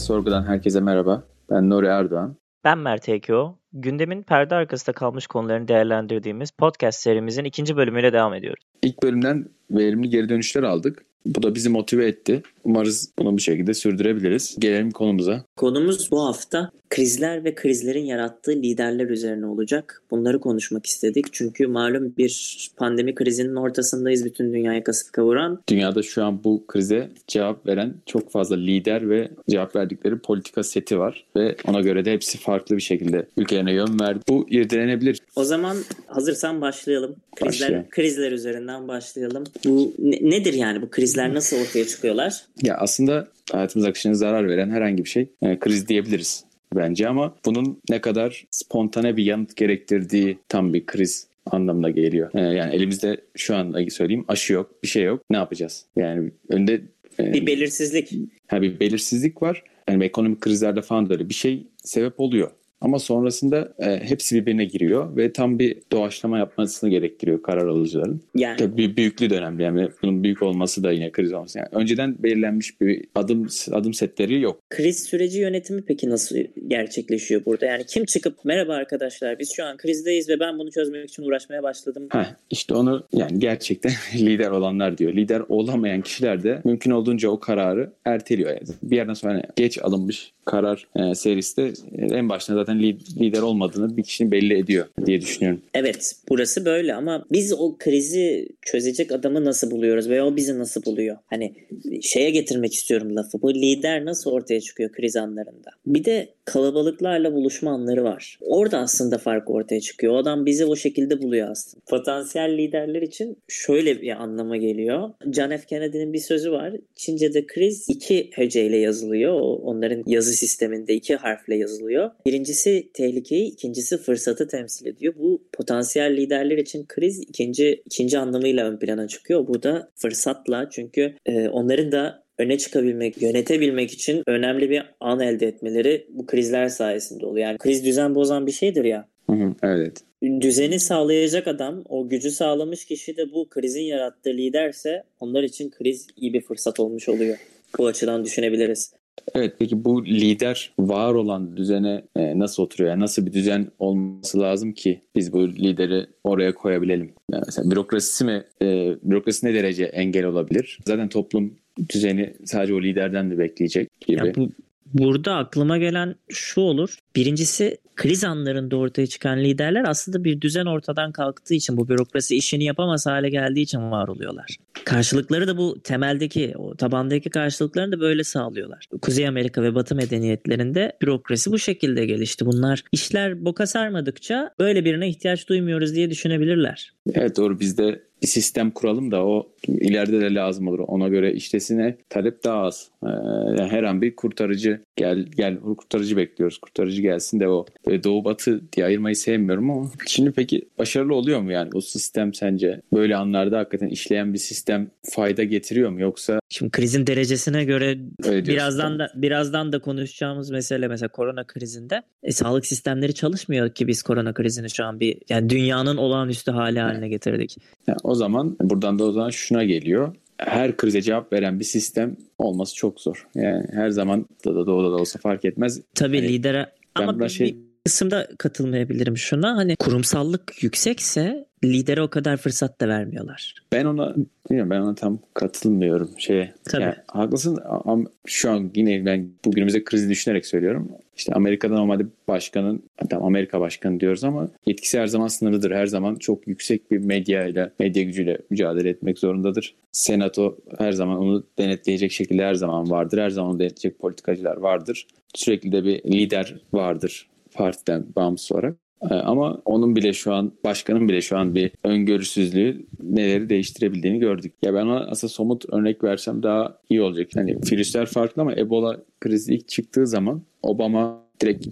Podcast Sorgu'dan herkese merhaba. Ben Nuri Erdoğan. Ben Mert Ekyo. Gündemin perde arkasında kalmış konularını değerlendirdiğimiz podcast serimizin ikinci bölümüyle devam ediyoruz. İlk bölümden verimli geri dönüşler aldık. Bu da bizi motive etti. Umarız bunu bir şekilde sürdürebiliriz. Gelelim konumuza. Konumuz bu hafta krizler ve krizlerin yarattığı liderler üzerine olacak. Bunları konuşmak istedik. Çünkü malum bir pandemi krizinin ortasındayız. Bütün dünyayı kasıp kavuran. Dünyada şu an bu krize cevap veren çok fazla lider ve cevap verdikleri politika seti var. Ve ona göre de hepsi farklı bir şekilde ülkelerine yön verdi. Bu irdelenebilir. O zaman hazırsan başlayalım. Krizler, Başlayalım. krizler üzerinden başlayalım. Bu ne, nedir yani bu krizler nasıl ortaya çıkıyorlar? Ya aslında hayatımız akışına zarar veren herhangi bir şey e, kriz diyebiliriz bence ama bunun ne kadar spontane bir yanıt gerektirdiği tam bir kriz anlamına geliyor. E, yani elimizde şu an söyleyeyim aşı yok, bir şey yok. Ne yapacağız? Yani önde e, bir belirsizlik. Ha, bir belirsizlik var. Yani ekonomik krizlerde falan da öyle bir şey sebep oluyor. Ama sonrasında e, hepsi birbirine giriyor ve tam bir doğaçlama yapmasını gerektiriyor karar alıcıların. Yani. Tabii bir büyüklüğü de önemli. Yani bunun büyük olması da yine kriz olması. Yani önceden belirlenmiş bir adım adım setleri yok. Kriz süreci yönetimi peki nasıl gerçekleşiyor burada? Yani kim çıkıp merhaba arkadaşlar biz şu an krizdeyiz ve ben bunu çözmek için uğraşmaya başladım. Heh, işte onu yani gerçekten lider olanlar diyor. Lider olamayan kişiler de mümkün olduğunca o kararı erteliyor. Yani bir yerden sonra hani geç alınmış karar e, serisi de en başta zaten lider olmadığını bir kişinin belli ediyor diye düşünüyorum. Evet burası böyle ama biz o krizi çözecek adamı nasıl buluyoruz veya o bizi nasıl buluyor? Hani şeye getirmek istiyorum lafı. Bu lider nasıl ortaya çıkıyor kriz anlarında? Bir de kalabalıklarla buluşma anları var. Orada aslında fark ortaya çıkıyor. O adam bizi o şekilde buluyor aslında. Potansiyel liderler için şöyle bir anlama geliyor. John F. Kennedy'nin bir sözü var. Çince'de kriz iki heceyle yazılıyor. Onların yazı sisteminde iki harfle yazılıyor. Birincisi tehlikeyi, ikincisi fırsatı temsil ediyor. Bu potansiyel liderler için kriz ikinci ikinci anlamıyla ön plana çıkıyor. Bu da fırsatla çünkü e, onların da öne çıkabilmek, yönetebilmek için önemli bir an elde etmeleri bu krizler sayesinde oluyor. Yani kriz düzen bozan bir şeydir ya. Hı hı, evet. Düzeni sağlayacak adam, o gücü sağlamış kişi de bu krizin yarattığı liderse onlar için kriz iyi bir fırsat olmuş oluyor. Bu açıdan düşünebiliriz. Evet peki bu lider var olan düzene e, nasıl oturuyor? Yani nasıl bir düzen olması lazım ki biz bu lideri oraya koyabilelim? Yani mesela bürokrasi mi, e, bürokrasi ne derece engel olabilir? Zaten toplum düzeni sadece o liderden de bekleyecek gibi. Ya bu, burada aklıma gelen şu olur. Birincisi kriz anlarında ortaya çıkan liderler aslında bir düzen ortadan kalktığı için bu bürokrasi işini yapamaz hale geldiği için var oluyorlar. Karşılıkları da bu temeldeki, o tabandaki karşılıklarını da böyle sağlıyorlar. Kuzey Amerika ve Batı medeniyetlerinde bürokrasi bu şekilde gelişti. Bunlar işler boka sarmadıkça böyle birine ihtiyaç duymuyoruz diye düşünebilirler. Evet doğru bizde bir sistem kuralım da o ileride de lazım olur. Ona göre iştesine talep daha az. Ee, yani her an bir kurtarıcı gel gel kurtarıcı bekliyoruz. Kurtarıcı gelsin de o. Böyle doğu batı diye ayırmayı sevmiyorum ama şimdi peki başarılı oluyor mu yani bu sistem sence? Böyle anlarda hakikaten işleyen bir sistem fayda getiriyor mu yoksa Şimdi krizin derecesine göre birazdan da birazdan da konuşacağımız mesele mesela korona krizinde e, sağlık sistemleri çalışmıyor ki biz korona krizini şu an bir yani dünyanın olağanüstü hali haline getirdik. Yani o zaman buradan da o zaman şuna geliyor. Her krize cevap veren bir sistem olması çok zor. Yani her zaman da da doğuda da olsa fark etmez. Tabii yani, lidere ama bir, şey... bir kısımda katılmayabilirim şuna. Hani kurumsallık yüksekse lidere o kadar fırsat da vermiyorlar. Ben ona bilmiyorum ben ona tam katılmıyorum şeye. Tabii. Yani, haklısın ama şu an yine ben bugünümüze krizi düşünerek söylüyorum. İşte Amerika'da normalde başkanın, tam Amerika başkanı diyoruz ama yetkisi her zaman sınırlıdır. Her zaman çok yüksek bir medya ile, medya gücüyle mücadele etmek zorundadır. Senato her zaman onu denetleyecek şekilde her zaman vardır. Her zaman onu denetleyecek politikacılar vardır. Sürekli de bir lider vardır partiden bağımsız olarak. Ee, ama onun bile şu an başkanın bile şu an bir öngörüsüzlüğü neleri değiştirebildiğini gördük. Ya ben ona aslında somut örnek versem daha iyi olacak. Hani virüsler farklı ama Ebola krizi ilk çıktığı zaman Obama direkt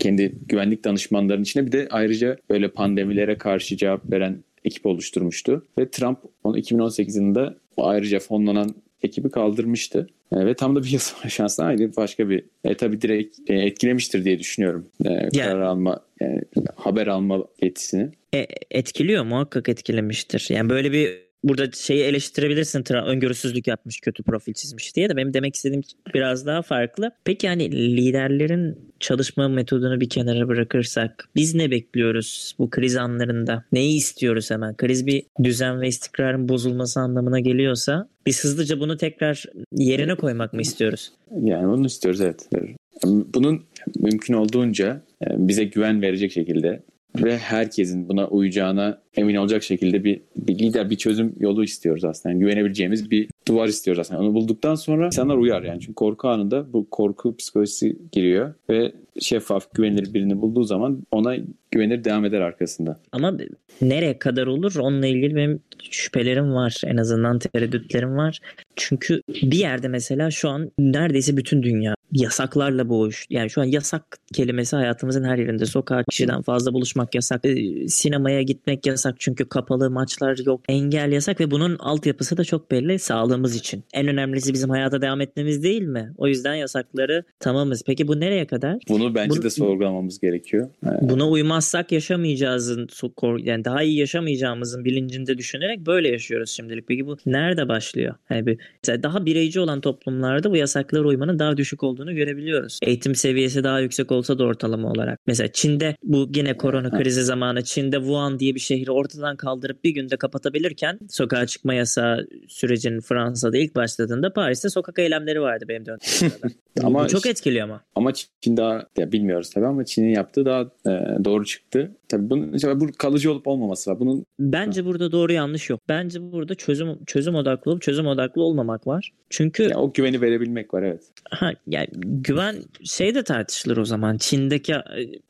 kendi güvenlik danışmanlarının içine bir de ayrıca böyle pandemilere karşı cevap veren ekip oluşturmuştu. Ve Trump onu 2018 yılında ayrıca fonlanan ekibi kaldırmıştı. E, ve tam da bir yıl sonra şanslı aynı başka bir e, tabii direkt e, etkilemiştir diye düşünüyorum. E, karar yani, alma, yani, haber alma yetisini. E, etkiliyor muhakkak etkilemiştir. Yani böyle bir burada şeyi eleştirebilirsin öngörüsüzlük yapmış kötü profil çizmiş diye de benim demek istediğim biraz daha farklı. Peki hani liderlerin çalışma metodunu bir kenara bırakırsak biz ne bekliyoruz bu kriz anlarında? Neyi istiyoruz hemen? Kriz bir düzen ve istikrarın bozulması anlamına geliyorsa biz hızlıca bunu tekrar yerine koymak mı istiyoruz? Yani onu istiyoruz evet. Bunun mümkün olduğunca e, bize güven verecek şekilde ve herkesin buna uyacağına emin olacak şekilde bir, bir lider, bir çözüm yolu istiyoruz aslında. Yani güvenebileceğimiz bir duvar istiyoruz aslında. Onu bulduktan sonra insanlar uyar yani. Çünkü korku anında bu korku psikolojisi giriyor ve şeffaf, güvenilir birini bulduğu zaman ona güvenir devam eder arkasında. Ama nereye kadar olur onunla ilgili benim şüphelerim var. En azından tereddütlerim var. Çünkü bir yerde mesela şu an neredeyse bütün dünya yasaklarla boğuş. Yani şu an yasak kelimesi hayatımızın her yerinde. Sokağa kişiden fazla buluşmak yasak. E, sinemaya gitmek yasak çünkü kapalı maçlar yok. Engel yasak ve bunun altyapısı da çok belli sağlığımız için. En önemlisi bizim hayata devam etmemiz değil mi? O yüzden yasakları tamamız. Peki bu nereye kadar? Bunu bence bunu, de sorgulamamız gerekiyor. Buna uymazsak yaşamayacağızın yani daha iyi yaşamayacağımızın bilincinde düşünerek böyle yaşıyoruz şimdilik. Peki bu nerede başlıyor? Yani bir, daha bireyci olan toplumlarda bu yasaklara uymanın daha düşük olduğunu görebiliyoruz. Eğitim seviyesi daha yüksek olsa da ortalama olarak. Mesela Çin'de bu yine korona krizi zamanı Çin'de Wuhan diye bir şehri ortadan kaldırıp bir günde kapatabilirken sokağa çıkma yasağı sürecinin Fransa'da ilk başladığında Paris'te sokak eylemleri vardı benim dönemde. ama çok etkiliyor ama. Ama Çin daha ya bilmiyoruz tabii ama Çin'in yaptığı daha e, doğru çıktı. Tabii bunun işte bu kalıcı olup olmaması var. Bunun Bence burada doğru yanlış yok. Bence burada çözüm çözüm odaklı olup çözüm odaklı olmamak var. Çünkü ya o güveni verebilmek var evet. Ha yani güven şey de tartışılır o zaman. Çin'deki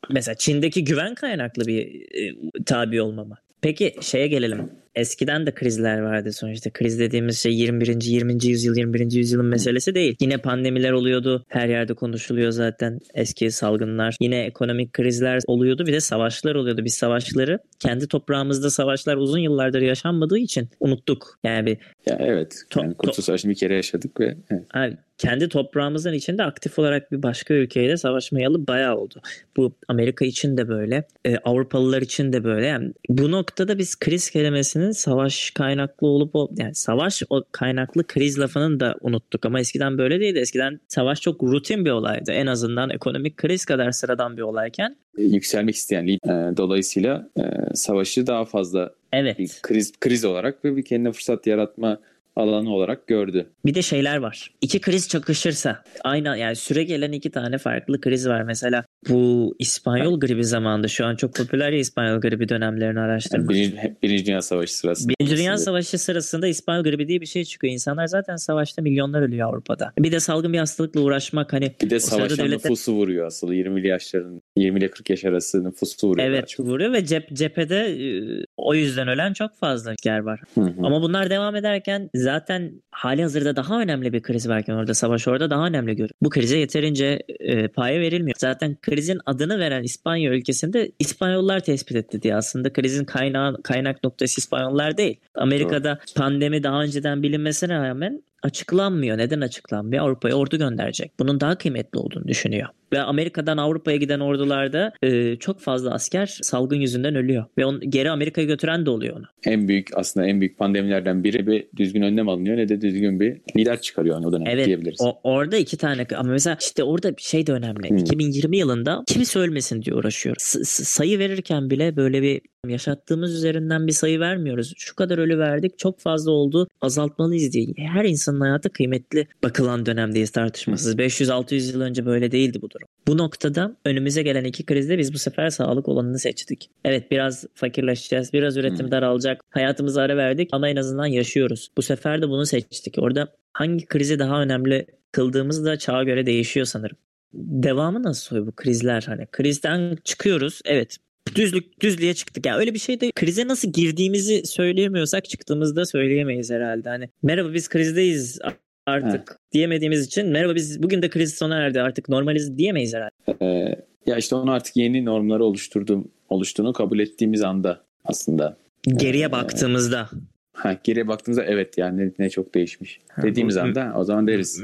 mesela Çin'deki güven kaynaklı bir e, tabi olmama. Peki şeye gelelim. Eskiden de krizler vardı sonuçta. Kriz dediğimiz şey 21. 20. yüzyıl 21. yüzyılın meselesi değil. Yine pandemiler oluyordu. Her yerde konuşuluyor zaten eski salgınlar. Yine ekonomik krizler oluyordu. Bir de savaşlar oluyordu. Biz savaşları kendi toprağımızda savaşlar uzun yıllardır yaşanmadığı için unuttuk. Yani bir ya evet. Yani Kurtuluş Savaşı'nı bir kere yaşadık ve evet. Yani kendi toprağımızın içinde aktif olarak bir başka ülkeyle savaşmayalı bayağı oldu. Bu Amerika için de böyle, e, Avrupalılar için de böyle. Yani bu noktada biz kriz kelimesinin savaş kaynaklı olup yani savaş o kaynaklı kriz lafının da unuttuk ama eskiden böyle değildi. Eskiden savaş çok rutin bir olaydı. En azından ekonomik kriz kadar sıradan bir olayken e, yükselmek isteyen e, dolayısıyla e, savaşı daha fazla evet. bir kriz kriz olarak ve bir kendine fırsat yaratma alanı olarak gördü. Bir de şeyler var. İki kriz çakışırsa aynı yani süre gelen iki tane farklı kriz var. Mesela bu İspanyol gribi zamanında şu an çok popüler ya İspanyol gribi dönemlerini araştırmak. Yani birinci, birinci Dünya Savaşı sırasında. Birinci Dünya Savaşı sırasında İspanyol gribi diye bir şey çıkıyor. İnsanlar zaten savaşta milyonlar ölüyor Avrupa'da. Bir de salgın bir hastalıkla uğraşmak hani. Bir de savaşan devletler... nüfusu vuruyor aslında 20'li yaşların 20 ile 40 yaş arası nüfusu vuruyor. Evet vuruyor ve cep, cephede e, o yüzden ölen çok fazla yer var. Hı hı. Ama bunlar devam ederken zaten hali hazırda daha önemli bir kriz varken orada savaş orada daha önemli görüyor. Bu krize yeterince e, paya verilmiyor. Zaten krizin adını veren İspanya ülkesinde İspanyollar tespit etti diye aslında krizin kaynağı, kaynak noktası İspanyollar değil. Amerika'da Doğru. pandemi daha önceden bilinmesine rağmen açıklanmıyor. Neden açıklanmıyor? Avrupa'ya ordu gönderecek. Bunun daha kıymetli olduğunu düşünüyor. Ve Amerika'dan Avrupa'ya giden ordularda e, çok fazla asker salgın yüzünden ölüyor. Ve on, geri Amerika'ya götüren de oluyor onu. En büyük aslında en büyük pandemilerden biri bir düzgün önlem alınıyor ne de düzgün bir lider çıkarıyor o dönem evet, diyebiliriz. Evet orada iki tane ama mesela işte orada bir şey de önemli. Hmm. 2020 yılında kimse ölmesin diye uğraşıyor. S- sayı verirken bile böyle bir yaşattığımız üzerinden bir sayı vermiyoruz. Şu kadar ölü verdik çok fazla oldu azaltmalıyız diye. Her insanın hayatı kıymetli bakılan dönemdeyiz tartışmasız. 500-600 yıl önce böyle değildi bu durum. Bu noktada önümüze gelen iki krizde biz bu sefer sağlık olanını seçtik. Evet biraz fakirleşeceğiz, biraz üretim daralacak, hayatımıza ara verdik ama en azından yaşıyoruz. Bu sefer de bunu seçtik. Orada hangi krizi daha önemli kıldığımız da çağa göre değişiyor sanırım. Devamı nasıl oluyor bu krizler? Hani krizden çıkıyoruz. Evet düzlük düzlüğe çıktık. Yani öyle bir şey de krize nasıl girdiğimizi söyleyemiyorsak çıktığımızda söyleyemeyiz herhalde. Hani merhaba biz krizdeyiz artık evet. diyemediğimiz için merhaba biz bugün de kriz sona erdi artık normaliz diyemeyiz herhalde. Ee, ya işte onu artık yeni normları oluşturdum oluştuğunu kabul ettiğimiz anda aslında. Geriye ee, baktığımızda. Ha, geriye baktığımızda evet yani ne, ne çok değişmiş. Dediğimiz anda o zaman deriz.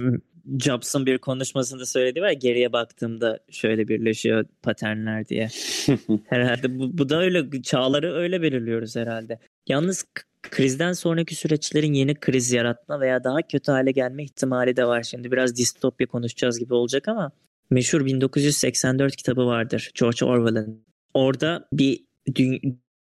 Jobs'un bir konuşmasında söylediği var geriye baktığımda şöyle birleşiyor paternler diye. herhalde bu, bu da öyle çağları öyle belirliyoruz herhalde. Yalnız krizden sonraki süreçlerin yeni kriz yaratma veya daha kötü hale gelme ihtimali de var. Şimdi biraz distopya konuşacağız gibi olacak ama meşhur 1984 kitabı vardır George Orwell'ın. Orada bir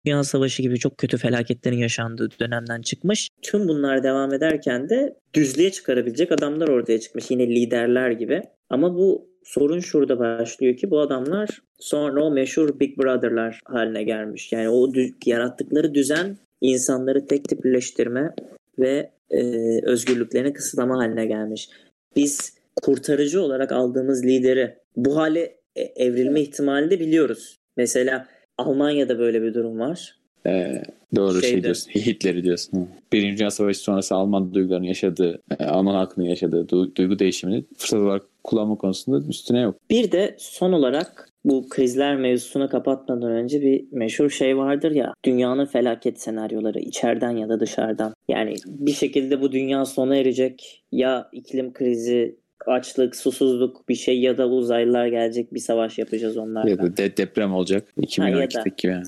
Dünya Savaşı gibi çok kötü felaketlerin yaşandığı dönemden çıkmış. Tüm bunlar devam ederken de düzlüğe çıkarabilecek adamlar ortaya çıkmış. Yine liderler gibi. Ama bu sorun şurada başlıyor ki bu adamlar sonra o meşhur Big Brother'lar haline gelmiş. Yani o yarattıkları düzen insanları tek tiplileştirme ve e, özgürlüklerini kısıtlama haline gelmiş. Biz kurtarıcı olarak aldığımız lideri bu hale e, evrilme ihtimali de biliyoruz. Mesela Almanya'da böyle bir durum var. Ee, doğru şey Şeyde, şey diyorsun. Hitler'i diyorsun. Birinci Dünya Savaşı sonrası Alman duygularını yaşadığı, e, Alman halkının yaşadığı duygu değişimini fırsat olarak kullanma konusunda üstüne yok. Bir de son olarak bu krizler mevzusunu kapatmadan önce bir meşhur şey vardır ya dünyanın felaket senaryoları içeriden ya da dışarıdan. Yani bir şekilde bu dünya sona erecek ya iklim krizi açlık, susuzluk bir şey ya da uzaylılar gelecek bir savaş yapacağız onlarla. Ya da de deprem olacak. 2012'deki gibi.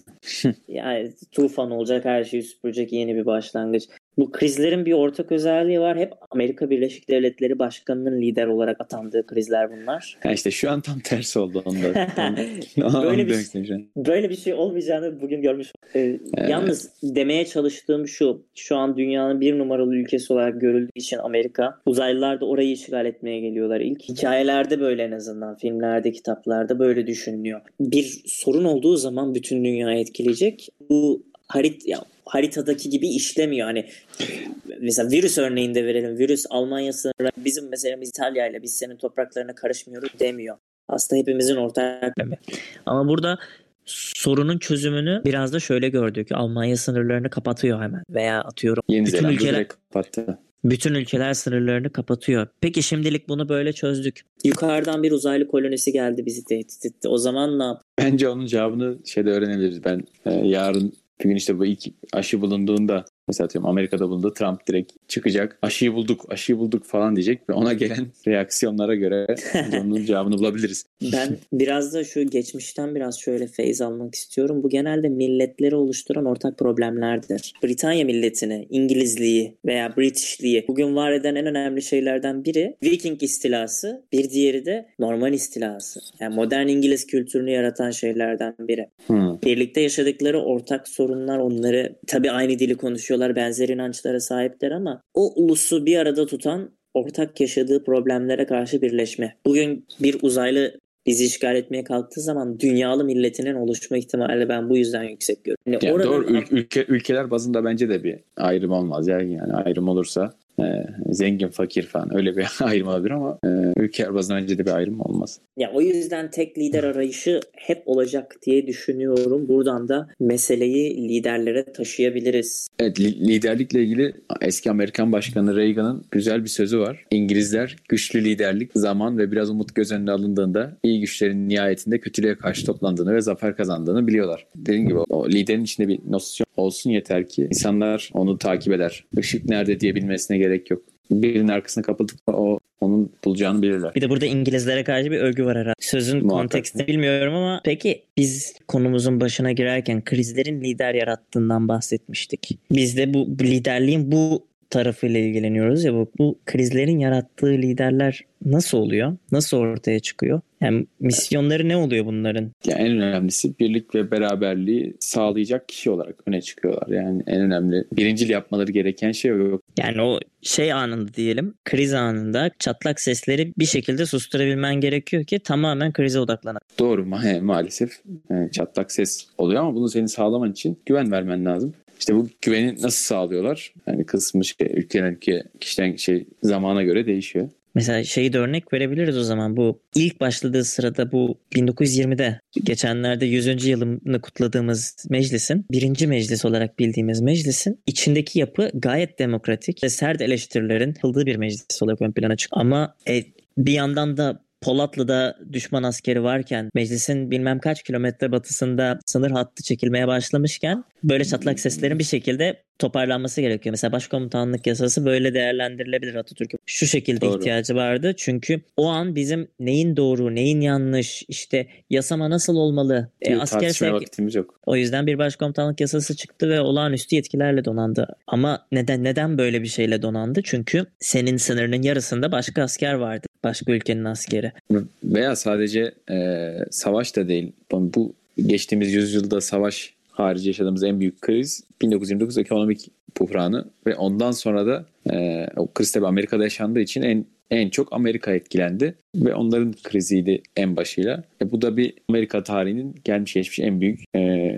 Yani. tufan olacak her şeyi süpürecek yeni bir başlangıç. Bu krizlerin bir ortak özelliği var. Hep Amerika Birleşik Devletleri Başkanı'nın lider olarak atandığı krizler bunlar. Ha işte şu an tam tersi oldu onda. böyle, bir, böyle bir şey olmayacağını bugün görmüş. Ee, evet. Yalnız demeye çalıştığım şu. Şu an dünyanın bir numaralı ülkesi olarak görüldüğü için Amerika. Uzaylılar da orayı işgal etmeye geliyorlar ilk. Hikayelerde böyle en azından. Filmlerde, kitaplarda böyle düşünülüyor. Bir sorun olduğu zaman bütün dünyayı etkileyecek. Bu harit ya haritadaki gibi işlemiyor. Hani mesela virüs örneğinde verelim. Virüs Almanya sınırı bizim meselemiz İtalya ile biz senin topraklarına karışmıyoruz demiyor. Aslında hepimizin ortak. Ama burada sorunun çözümünü biraz da şöyle gördük. Almanya sınırlarını kapatıyor hemen veya atıyorum. Yeni bütün Zelanda ülkeler kapattı. Bütün ülkeler sınırlarını kapatıyor. Peki şimdilik bunu böyle çözdük. Yukarıdan bir uzaylı kolonisi geldi bizi tehdit etti. O zaman ne yap? Bence onun cevabını şeyde öğrenebiliriz. Ben e, yarın bir gün işte bu ilk aşı bulunduğunda mesela atıyorum Amerika'da bulundu Trump direkt çıkacak aşıyı bulduk aşıyı bulduk falan diyecek ve ona gelen reaksiyonlara göre onun cevabını bulabiliriz. Ben biraz da şu geçmişten biraz şöyle feyiz almak istiyorum. Bu genelde milletleri oluşturan ortak problemlerdir. Britanya milletini, İngilizliği veya Britishliği bugün var eden en önemli şeylerden biri Viking istilası, bir diğeri de Norman istilası. Yani modern İngiliz kültürünü yaratan şeylerden biri. Hmm. Birlikte yaşadıkları ortak sorunlar onları tabii aynı dili konuşuyorlar, benzer inançlara sahipler ama o ulusu bir arada tutan ortak yaşadığı problemlere karşı birleşme. Bugün bir uzaylı bizi işgal etmeye kalktığı zaman dünyalı milletinin oluşma ihtimali ben bu yüzden yüksek görüyorum. Yani yani doğru ülke, ülkeler bazında bence de bir ayrım olmaz. Yani, yani ayrım olursa e, zengin fakir falan öyle bir ayrım olabilir ama e, ülke bazında bence de bir ayrım olmaz. Ya o yüzden tek lider arayışı hep olacak diye düşünüyorum. Buradan da meseleyi liderlere taşıyabiliriz. Evet liderlikle ilgili eski Amerikan Başkanı Reagan'ın güzel bir sözü var. İngilizler güçlü liderlik, zaman ve biraz umut göz önüne alındığında iyi güçlerin nihayetinde kötülüğe karşı toplandığını ve zafer kazandığını biliyorlar. Dediğim gibi o liderin içinde bir nosyon olsun yeter ki insanlar onu takip eder. Işık nerede diyebilmesine gerek yok. Birinin arkasına kapıldıkça o onun bulacağını bilirler. Bir de burada İngilizlere karşı bir övgü var herhalde. Sözün kontekstini bilmiyorum ama peki biz konumuzun başına girerken krizlerin lider yarattığından bahsetmiştik. Biz de bu liderliğin bu tarafıyla ilgileniyoruz ya bu, bu krizlerin yarattığı liderler nasıl oluyor? Nasıl ortaya çıkıyor? Yani misyonları ne oluyor bunların? Yani en önemlisi birlik ve beraberliği sağlayacak kişi olarak öne çıkıyorlar. Yani en önemli birincil yapmaları gereken şey yok. Yani o şey anında diyelim kriz anında çatlak sesleri bir şekilde susturabilmen gerekiyor ki tamamen krize odaklanan. Doğru ma maalesef yani çatlak ses oluyor ama bunu senin sağlaman için güven vermen lazım. İşte bu güveni nasıl sağlıyorlar? Yani kısmı şey, ülkeden ülke kişiden şey zamana göre değişiyor. Mesela şeyi de örnek verebiliriz o zaman. Bu ilk başladığı sırada bu 1920'de geçenlerde 100. yılını kutladığımız meclisin birinci meclis olarak bildiğimiz meclisin içindeki yapı gayet demokratik ve sert eleştirilerin yapıldığı bir meclis olarak ön plana çıkıyor. Ama e, bir yandan da Polatlı'da düşman askeri varken meclisin bilmem kaç kilometre batısında sınır hattı çekilmeye başlamışken böyle çatlak seslerin bir şekilde toparlanması gerekiyor. Mesela başkomutanlık yasası böyle değerlendirilebilir Atatürk'ün. Şu şekilde Doğru. ihtiyacı vardı. Çünkü o an bizim neyin doğru, neyin yanlış, işte yasama nasıl olmalı? E, asker sevk... vaktimiz yok. O yüzden bir başkomutanlık yasası çıktı ve olağanüstü yetkilerle donandı. Ama neden neden böyle bir şeyle donandı? Çünkü senin sınırının yarısında başka asker vardı. Başka ülkenin askeri. Veya sadece e, savaş da değil. Bu geçtiğimiz yüzyılda savaş harici yaşadığımız en büyük kriz 1929 ekonomik buhranı ve ondan sonra da e, o kriz tabi Amerika'da yaşandığı için en en çok Amerika etkilendi ve onların kriziydi en başıyla. E, bu da bir Amerika tarihinin gelmiş geçmiş en büyük e,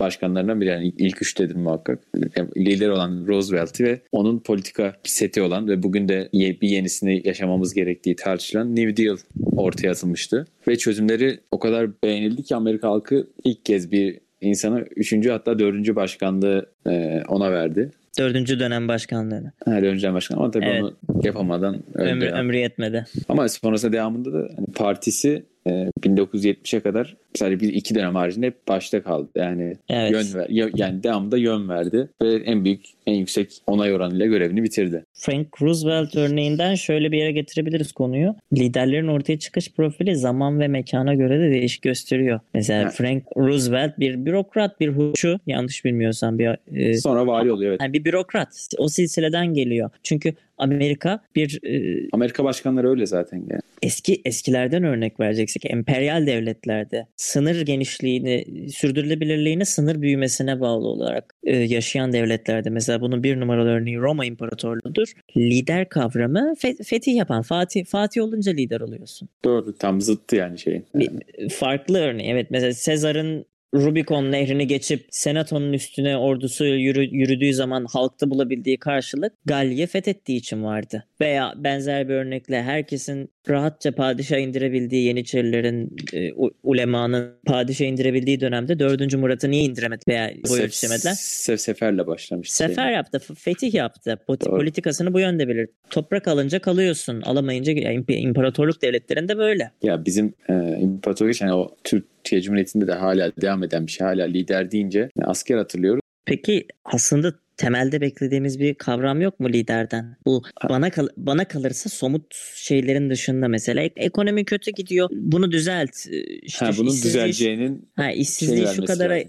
başkanlarından biri. Yani ilk üçtedir muhakkak. E, lider olan Roosevelt'i ve onun politika seti olan ve bugün de bir yenisini yaşamamız gerektiği tartışılan New Deal ortaya atılmıştı. Ve çözümleri o kadar beğenildi ki Amerika halkı ilk kez bir insana üçüncü hatta dördüncü başkanlığı e, ona verdi. Dördüncü dönem başkanlığını. Ha, dördüncü dönem başkanlığı ama tabii evet. onu yapamadan öldü. Ömrü, ömrü yetmedi. Ama sonrasında devamında da hani partisi 1970'e ee, kadar sadece bir iki dönem haricinde hep başta kaldı. Yani evet. yön ver, yani devamında yön verdi ve en büyük en yüksek onay oranıyla görevini bitirdi. Frank Roosevelt örneğinden şöyle bir yere getirebiliriz konuyu. Liderlerin ortaya çıkış profili zaman ve mekana göre de değişik gösteriyor. Mesela evet. Frank Roosevelt bir bürokrat, bir hukukçu yanlış bilmiyorsam bir e, sonra vali oluyor evet. Yani bir bürokrat. O silsileden geliyor. Çünkü Amerika bir e, Amerika başkanları öyle zaten yani. Eski eskilerden örnek vereceksek emperyal devletlerde sınır genişliğini, sürdürülebilirliğini sınır büyümesine bağlı olarak e, yaşayan devletlerde mesela bunun bir numaralı örneği Roma İmparatorluğu'dur. Lider kavramı fe- fetih yapan Fatih Fatih olunca lider oluyorsun. Doğru tam zıttı yani şeyin. Yani. Bir, farklı örneği evet mesela Sezar'ın Rubicon nehrini geçip senatonun üstüne ordusu yürü, yürüdüğü zaman halkta bulabildiği karşılık Galya fethettiği için vardı. Veya benzer bir örnekle herkesin rahatça padişah indirebildiği Yeniçerilerin e, ulemanın padişah indirebildiği dönemde 4. Murat'ı niye indiremedi veya boy Sef, ölçemediler? Sef, seferle başlamıştı. Sefer yaptı, fetih yaptı. Doğru. Politikasını bu yönde bilir. Toprak alınca kalıyorsun. Alamayınca yani imparatorluk devletlerinde böyle. Ya bizim e, imparatorluk yani o Türk Türkiye Cumhuriyeti'nde de hala devam eden bir şey. Hala lider deyince asker hatırlıyoruz. Peki aslında temelde beklediğimiz bir kavram yok mu liderden? Bu bana kal bana kalırsa somut şeylerin dışında mesela ekonomi kötü gidiyor. Bunu düzelt. İşte ha, bunun düzeleceğinin ha, işsizliği şu kadara lazım.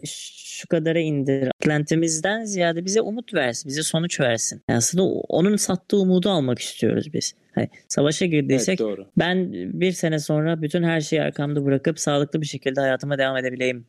Şu kadara indir. Beklentimizden ziyade bize umut versin, bize sonuç versin. Yani aslında onun sattığı umudu almak istiyoruz biz. Hani savaşa girdiysek evet, ben bir sene sonra bütün her şeyi arkamda bırakıp sağlıklı bir şekilde hayatıma devam edebileyim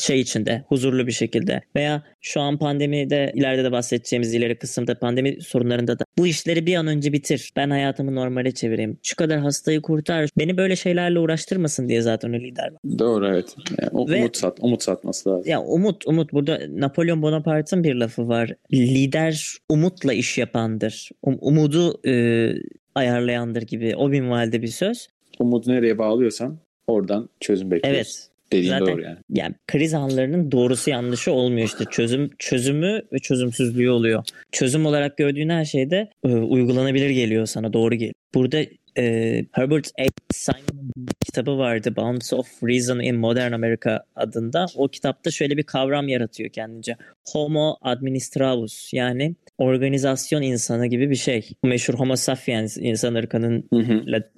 şey içinde huzurlu bir şekilde veya şu an pandemide ileride de bahsedeceğimiz ileri kısımda pandemi sorunlarında da bu işleri bir an önce bitir. Ben hayatımı normale çevireyim. Şu kadar hastayı kurtar. Beni böyle şeylerle uğraştırmasın diye zaten o lider var. Doğru evet. Yani, Ve, umut sat, umut satması lazım. Ya umut umut burada Napolyon Bonaparte'ın bir lafı var. Lider umutla iş yapandır. Um, umudu e, ayarlayandır gibi o minvalde bir söz. Umudu nereye bağlıyorsan oradan çözüm bekliyorsun. Evet. Dediğin Zaten, doğru yani. Yani kriz anlarının doğrusu yanlışı olmuyor işte. Çözüm çözümü ve çözümsüzlüğü oluyor. Çözüm olarak gördüğün her şeyde e, uygulanabilir geliyor sana, doğru geliyor. Burada e, Herbert A. Simon'ın kitabı vardı Bounds of Reason in Modern America adında. O kitapta şöyle bir kavram yaratıyor kendince. Homo administravus yani organizasyon insanı gibi bir şey. Meşhur Homo sapiens insan ırkının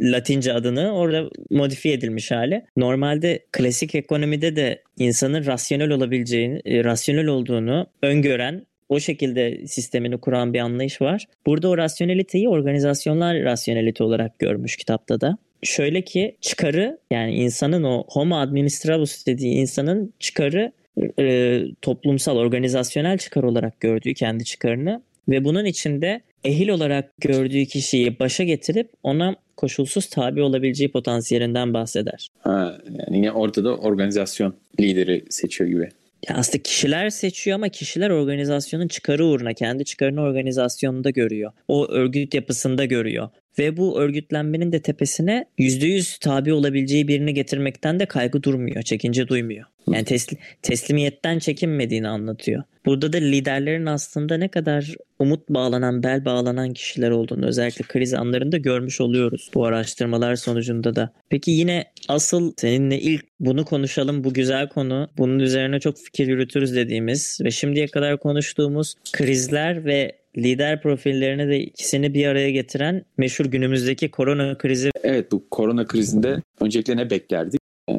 Latince adını orada modifiye edilmiş hali. Normalde klasik ekonomide de insanın rasyonel olabileceğini, e, rasyonel olduğunu öngören o şekilde sistemini kuran bir anlayış var. Burada o rasyoneliteyi organizasyonlar rasyonelite olarak görmüş kitapta da. Şöyle ki çıkarı yani insanın o homo administravus dediği insanın çıkarı e, toplumsal organizasyonel çıkar olarak gördüğü kendi çıkarını ve bunun içinde ehil olarak gördüğü kişiyi başa getirip ona koşulsuz tabi olabileceği potansiyelinden bahseder. Ha, yani yine orada da organizasyon lideri seçiyor gibi. Ya aslında kişiler seçiyor ama kişiler organizasyonun çıkarı uğruna kendi çıkarını organizasyonunda görüyor. O örgüt yapısında görüyor. Ve bu örgütlenmenin de tepesine %100 tabi olabileceği birini getirmekten de kaygı durmuyor, çekince duymuyor. Yani teslim, teslimiyetten çekinmediğini anlatıyor. Burada da liderlerin aslında ne kadar umut bağlanan, bel bağlanan kişiler olduğunu özellikle kriz anlarında görmüş oluyoruz bu araştırmalar sonucunda da. Peki yine asıl seninle ilk bunu konuşalım bu güzel konu. Bunun üzerine çok fikir yürütürüz dediğimiz ve şimdiye kadar konuştuğumuz krizler ve lider profillerini de ikisini bir araya getiren meşhur günümüzdeki korona krizi. Evet bu korona krizinde öncelikle ne beklerdik? Ee,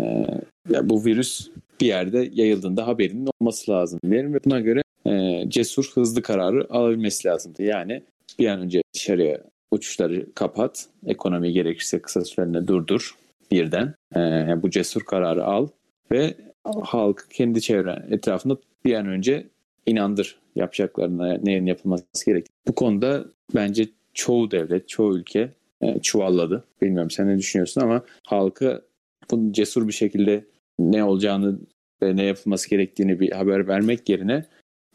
ya bu virüs bir yerde yayıldığında haberinin olması lazım diyelim ve buna göre e, cesur hızlı kararı alabilmesi lazımdı. Yani bir an önce dışarıya uçuşları kapat, ekonomi gerekirse kısa süreliğine durdur birden. E, bu cesur kararı al ve halk kendi çevren etrafında bir an önce inandır yapacaklarına neyin yapılması gerektiği. Bu konuda bence çoğu devlet, çoğu ülke e, çuvalladı. Bilmiyorum sen ne düşünüyorsun ama halkı bunu cesur bir şekilde ne olacağını ve ne yapılması gerektiğini bir haber vermek yerine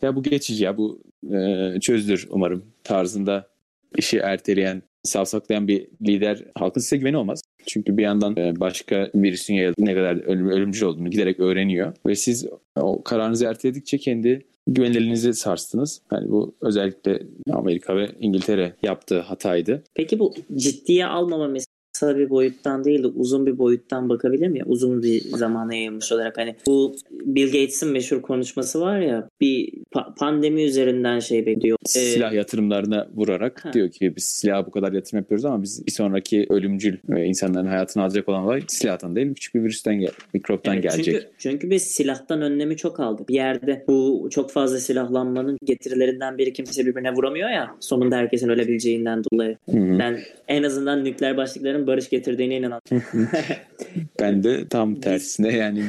ya bu geçici ya bu e, çözdür umarım tarzında işi erteleyen, savsaklayan bir lider halkın size güveni olmaz. Çünkü bir yandan e, başka virüsün ne kadar ölüm, ölümcül olduğunu giderek öğreniyor ve siz o kararınızı erteledikçe kendi güvenilirliğinizi sarstınız. Yani bu özellikle Amerika ve İngiltere yaptığı hataydı. Peki bu ciddiye almama kısa bir boyuttan değil de uzun bir boyuttan bakabilir mi? Uzun bir zamana yayılmış olarak hani bu Bill Gates'in meşhur konuşması var ya bir pandemi üzerinden şey bekliyor. Ee, Silah yatırımlarına vurarak ha. diyor ki biz silaha bu kadar yatırım yapıyoruz ama biz bir sonraki ölümcül ve insanların hayatını alacak olan olay silahtan değil küçük bir virüsten gel mikroptan evet, gelecek. Çünkü, çünkü biz silahtan önlemi çok aldık. Bir yerde bu çok fazla silahlanmanın getirilerinden biri kimse birbirine vuramıyor ya sonunda herkesin ölebileceğinden dolayı. Hı-hı. Ben en azından nükleer başlıkların barış getirdiğine inanıyorum. ben de tam tersine yani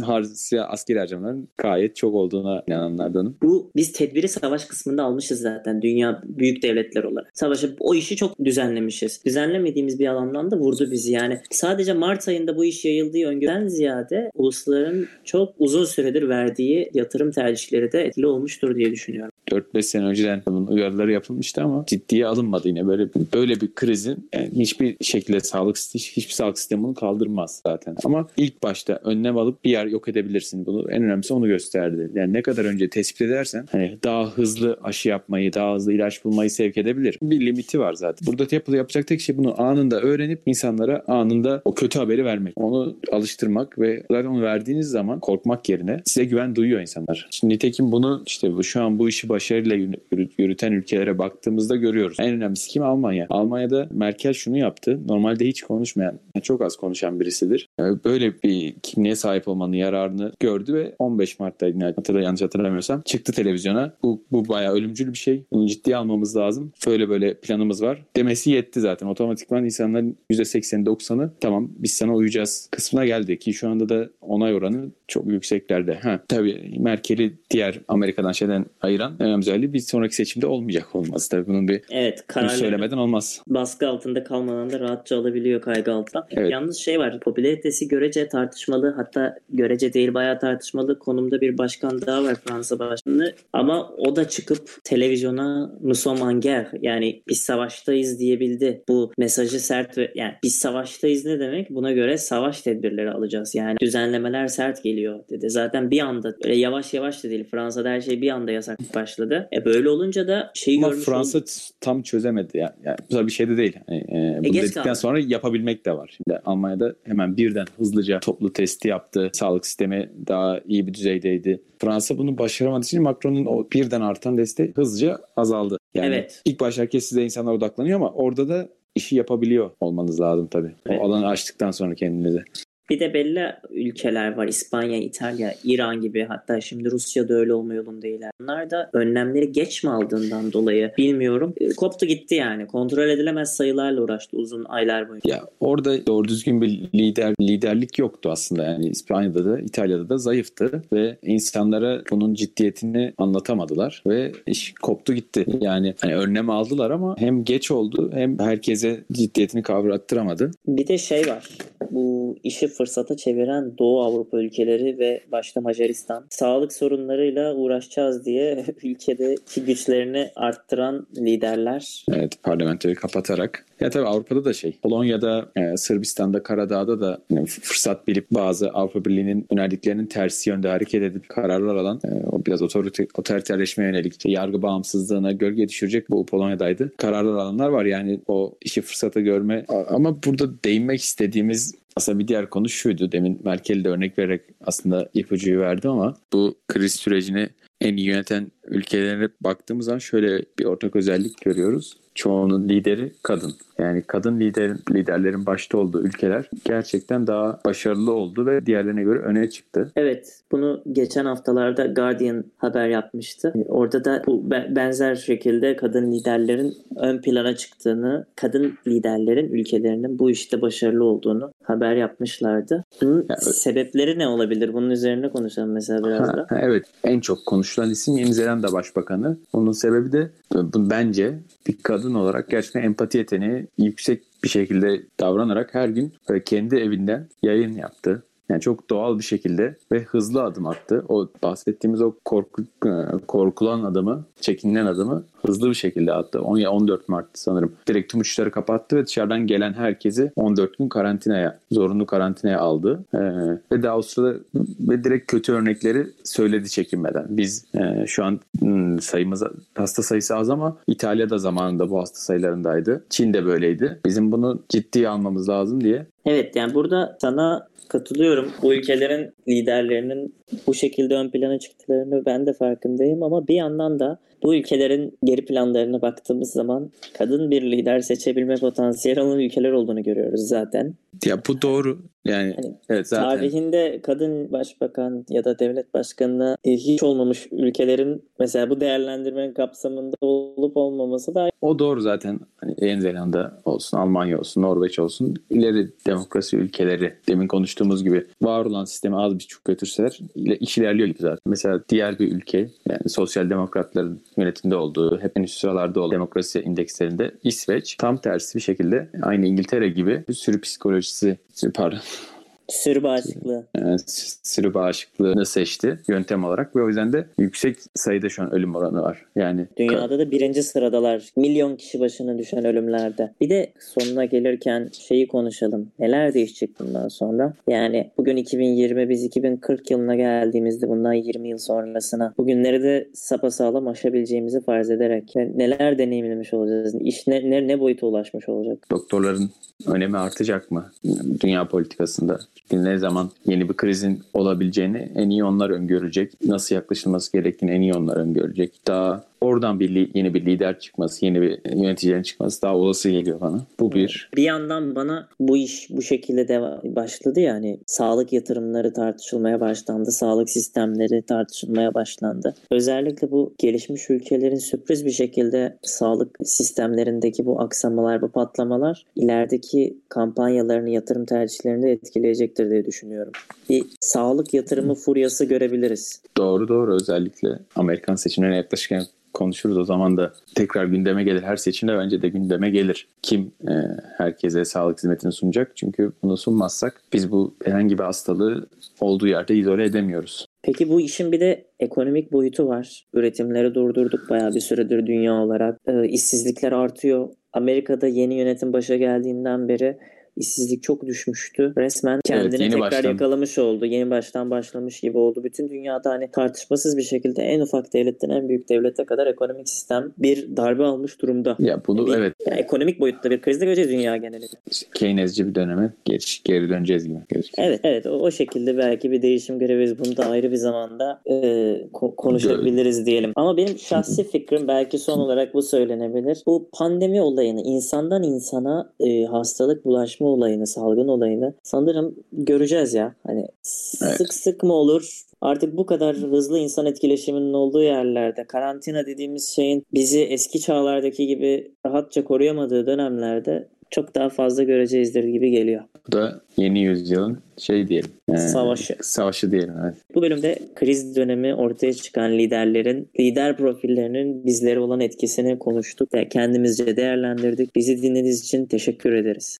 milit askeri harcamaların gayet çok olduğuna inananlardanım. Bu biz tedbiri savaş kısmında almışız zaten dünya büyük devletler olarak. Savaşı o işi çok düzenlemişiz. Düzenlemediğimiz bir alandan da vurdu bizi yani. Sadece Mart ayında bu iş yayıldığı öngörüden ziyade ulusların çok uzun süredir verdiği yatırım tercihleri de etkili olmuştur diye düşünüyorum. 4-5 sene önceden bunun uyarıları yapılmıştı ama ciddiye alınmadı yine. Böyle böyle bir krizin yani hiçbir şekilde sağlık hiçbir sağlık sistemi bunu kaldırmaz zaten. Ama ilk başta önlem alıp bir yer yok edebilirsin. Bunu en önemlisi onu gösterdi. Yani ne kadar önce tespit edersen hani daha hızlı aşı yapmayı, daha hızlı ilaç bulmayı sevk edebilir. Bir limiti var zaten. Burada yapılı yapacak tek şey bunu anında öğrenip insanlara anında o kötü haberi vermek. Onu alıştırmak ve zaten onu verdiğiniz zaman korkmak yerine size güven duyuyor insanlar. Şimdi nitekim bunu işte şu an bu işi başarıyla yürüten ülkelere baktığımızda görüyoruz. En önemlisi kim? Almanya. Almanya'da Merkel şunu yaptı. Normalde hiç konuşmayan, çok az konuşan birisidir. Böyle bir kimliğe sahip olmanın yararını gördü ve 15 Mart'ta hatırla yanlış hatırlamıyorsam çıktı televizyona. Bu, bu bayağı ölümcül bir şey. Bunu ciddiye almamız lazım. Böyle böyle planımız var. Demesi yetti zaten. Otomatikman insanların %80'i 90'ı tamam biz sana uyacağız kısmına geldi ki şu anda da onay oranı çok yükseklerde. Ha, tabii Merkel'i diğer Amerika'dan şeyden ayıran önemli bir sonraki seçimde olmayacak olması. Tabii bunun bir evet, bunu söylemeden olmaz. Baskı altında kalmadan da rahatça alabiliyor kaygı altından. Evet. Yalnız şey var popülaritesi görece tartışmalı hatta görece değil bayağı tartışmalı konumda bir başkan daha var Fransa başkanı. Ama o da çıkıp televizyona nous yani biz savaştayız diyebildi. Bu mesajı sert ve yani biz savaştayız ne demek? Buna göre savaş tedbirleri alacağız. Yani düzenlemeler sert geliyor dedi. Zaten bir anda böyle yavaş yavaş da değil. Fransa'da her şey bir anda yasak başladı. E böyle olunca da şeyi Ama görmüş Fransa oldu. tam çözemedi. Yani, yani bu bir şey de değil. Yani, e, bunu e, dedikten kaldı. sonra yapabilmek de var. Şimdi Almanya'da hemen birden hızlıca toplu testi yaptı. Sağlık sistemi daha iyi bir düzeydeydi. Fransa bunu başaramadığı için Macron'un o birden artan desteği hızlıca azaldı. Yani evet. ilk başta herkes size insanlar odaklanıyor ama orada da işi yapabiliyor olmanız lazım tabii. Evet. O alanı açtıktan sonra kendinize. Bir de belli ülkeler var. İspanya, İtalya, İran gibi hatta şimdi Rusya da öyle olma yolundaylar. Bunlar da önlemleri geç mi aldığından dolayı bilmiyorum. E, koptu gitti yani. Kontrol edilemez sayılarla uğraştı uzun aylar boyunca. Ya orada doğru düzgün bir lider liderlik yoktu aslında. Yani İspanya'da da İtalya'da da zayıftı ve insanlara bunun ciddiyetini anlatamadılar ve iş koptu gitti. Yani hani önlem aldılar ama hem geç oldu hem herkese ciddiyetini kavrattıramadı. Bir de şey var. Bu işi fırsata çeviren Doğu Avrupa ülkeleri ve başta Macaristan sağlık sorunlarıyla uğraşacağız diye ülkedeki güçlerini arttıran liderler. Evet parlamentoyu kapatarak. Ya tabii Avrupa'da da şey. Polonya'da, e, Sırbistan'da, Karadağ'da da yani fırsat bilip bazı Avrupa Birliği'nin önerdiklerinin tersi yönde hareket edip kararlar alan e, o biraz otorite, otoriterleşmeye yönelik işte yargı bağımsızlığına gölge düşürecek bu Polonya'daydı. Kararlar alanlar var yani o işi fırsata görme ama burada değinmek istediğimiz aslında bir diğer konu şuydu. Demin Merkel'i de örnek vererek aslında ipucuyu verdim ama bu kriz sürecini en iyi yöneten ülkelere baktığımız zaman şöyle bir ortak özellik görüyoruz. Çoğunun lideri kadın. Yani kadın lider, liderlerin başta olduğu ülkeler gerçekten daha başarılı oldu ve diğerlerine göre öne çıktı. Evet bunu geçen haftalarda Guardian haber yapmıştı. Orada da bu benzer şekilde kadın liderlerin ön plana çıktığını, kadın liderlerin ülkelerinin bu işte başarılı olduğunu haber yapmışlardı. Bunun yani, sebepleri ne olabilir? Bunun üzerine konuşalım mesela biraz da. Evet en çok konuşulan isim Yeni Zelanda Başbakanı. Onun sebebi de bence bir kadın olarak gerçekten empati yeteneği yüksek bir şekilde davranarak her gün kendi evinden yayın yaptı. Yani çok doğal bir şekilde ve hızlı adım attı. O bahsettiğimiz o korku, e, korkulan adımı, çekinilen adımı hızlı bir şekilde attı. 10 ya 14 Mart sanırım. Direkt tüm uçuşları kapattı ve dışarıdan gelen herkesi 14 gün karantinaya, zorunlu karantinaya aldı. Ee, ve daha o ve direkt kötü örnekleri söyledi çekinmeden. Biz e, şu an hmm, sayımız hasta sayısı az ama İtalya'da zamanında bu hasta sayılarındaydı. Çin de böyleydi. Bizim bunu ciddiye almamız lazım diye Evet yani burada sana katılıyorum. Bu ülkelerin liderlerinin bu şekilde ön plana çıktıklarını ben de farkındayım ama bir yandan da bu ülkelerin geri planlarına baktığımız zaman kadın bir lider seçebilme potansiyeli olan ülkeler olduğunu görüyoruz zaten. Ya bu doğru. Yani hani, evet zaten. Tarihinde kadın başbakan ya da devlet başkanına hiç olmamış ülkelerin mesela bu değerlendirmenin kapsamında olup olmaması da o doğru zaten. Hani Yeni Zelanda olsun, Almanya olsun, Norveç olsun ileri demokrasi ülkeleri demin konuştuğumuz gibi var olan sistemi az bir çok götürseler iş ilerliyor gibi zaten. Mesela diğer bir ülke yani sosyal demokratların yönetimde olduğu hep en üst sıralarda olan demokrasi indekslerinde İsveç tam tersi bir şekilde aynı İngiltere gibi bir sürü psikolojisi pardon Sürü bağışıklığı. Yani sürü bağışıklığını seçti yöntem olarak ve o yüzden de yüksek sayıda şu an ölüm oranı var. Yani Dünyada da birinci sıradalar. Milyon kişi başına düşen ölümlerde. Bir de sonuna gelirken şeyi konuşalım. Neler değişecek bundan sonra? Yani bugün 2020 biz 2040 yılına geldiğimizde bundan 20 yıl sonrasına bugünleri de sapasağlam aşabileceğimizi farz ederek neler deneyimlemiş olacağız? İş ne, ne, ne boyuta ulaşmış olacak? Doktorların önemi artacak mı dünya politikasında? Ne zaman yeni bir krizin olabileceğini en iyi onlar öngörecek. Nasıl yaklaşılması gerektiğini en iyi onlar öngörecek. Daha oradan bir yeni bir lider çıkması, yeni bir yöneticilerin çıkması daha olası geliyor bana. Bu bir. Bir yandan bana bu iş bu şekilde de başladı yani sağlık yatırımları tartışılmaya başlandı, sağlık sistemleri tartışılmaya başlandı. Özellikle bu gelişmiş ülkelerin sürpriz bir şekilde sağlık sistemlerindeki bu aksamalar, bu patlamalar ilerideki kampanyalarını, yatırım tercihlerini de etkileyecektir diye düşünüyorum. Bir sağlık yatırımı furyası görebiliriz. Doğru doğru özellikle Amerikan seçimlerine yaklaşırken konuşuruz. O zaman da tekrar gündeme gelir. Her seçimde bence de gündeme gelir. Kim e, herkese sağlık hizmetini sunacak? Çünkü bunu sunmazsak biz bu herhangi bir hastalığı olduğu yerde izole edemiyoruz. Peki bu işin bir de ekonomik boyutu var. Üretimleri durdurduk bayağı bir süredir dünya olarak. E, işsizlikler artıyor. Amerika'da yeni yönetim başa geldiğinden beri işsizlik çok düşmüştü. Resmen kendini evet, tekrar baştan. yakalamış oldu. Yeni baştan başlamış gibi oldu. Bütün dünyada hani tartışmasız bir şekilde en ufak devletten en büyük devlete kadar ekonomik sistem bir darbe almış durumda. Ya bunu bir, evet. Yani ekonomik boyutta bir krizde göreceğiz dünya genelinde. Keynesci bir döneme geç, geri döneceğiz gibi gözüküyor. Evet evet o, o şekilde belki bir değişim görebiliriz. Bunu da ayrı bir zamanda e, ko- konuşabiliriz diyelim. Ama benim şahsi fikrim belki son olarak bu söylenebilir. Bu pandemi olayını insandan insana e, hastalık bulaşma olayını, salgın olayını sanırım göreceğiz ya. Hani evet. sık sık mı olur? Artık bu kadar hızlı insan etkileşiminin olduğu yerlerde karantina dediğimiz şeyin bizi eski çağlardaki gibi rahatça koruyamadığı dönemlerde çok daha fazla göreceğizdir gibi geliyor. Bu da yeni yüzyılın şey diyelim. E, savaşı. Savaşı diyelim. Evet. Bu bölümde kriz dönemi ortaya çıkan liderlerin, lider profillerinin bizlere olan etkisini konuştuk ve kendimizce değerlendirdik. Bizi dinlediğiniz için teşekkür ederiz.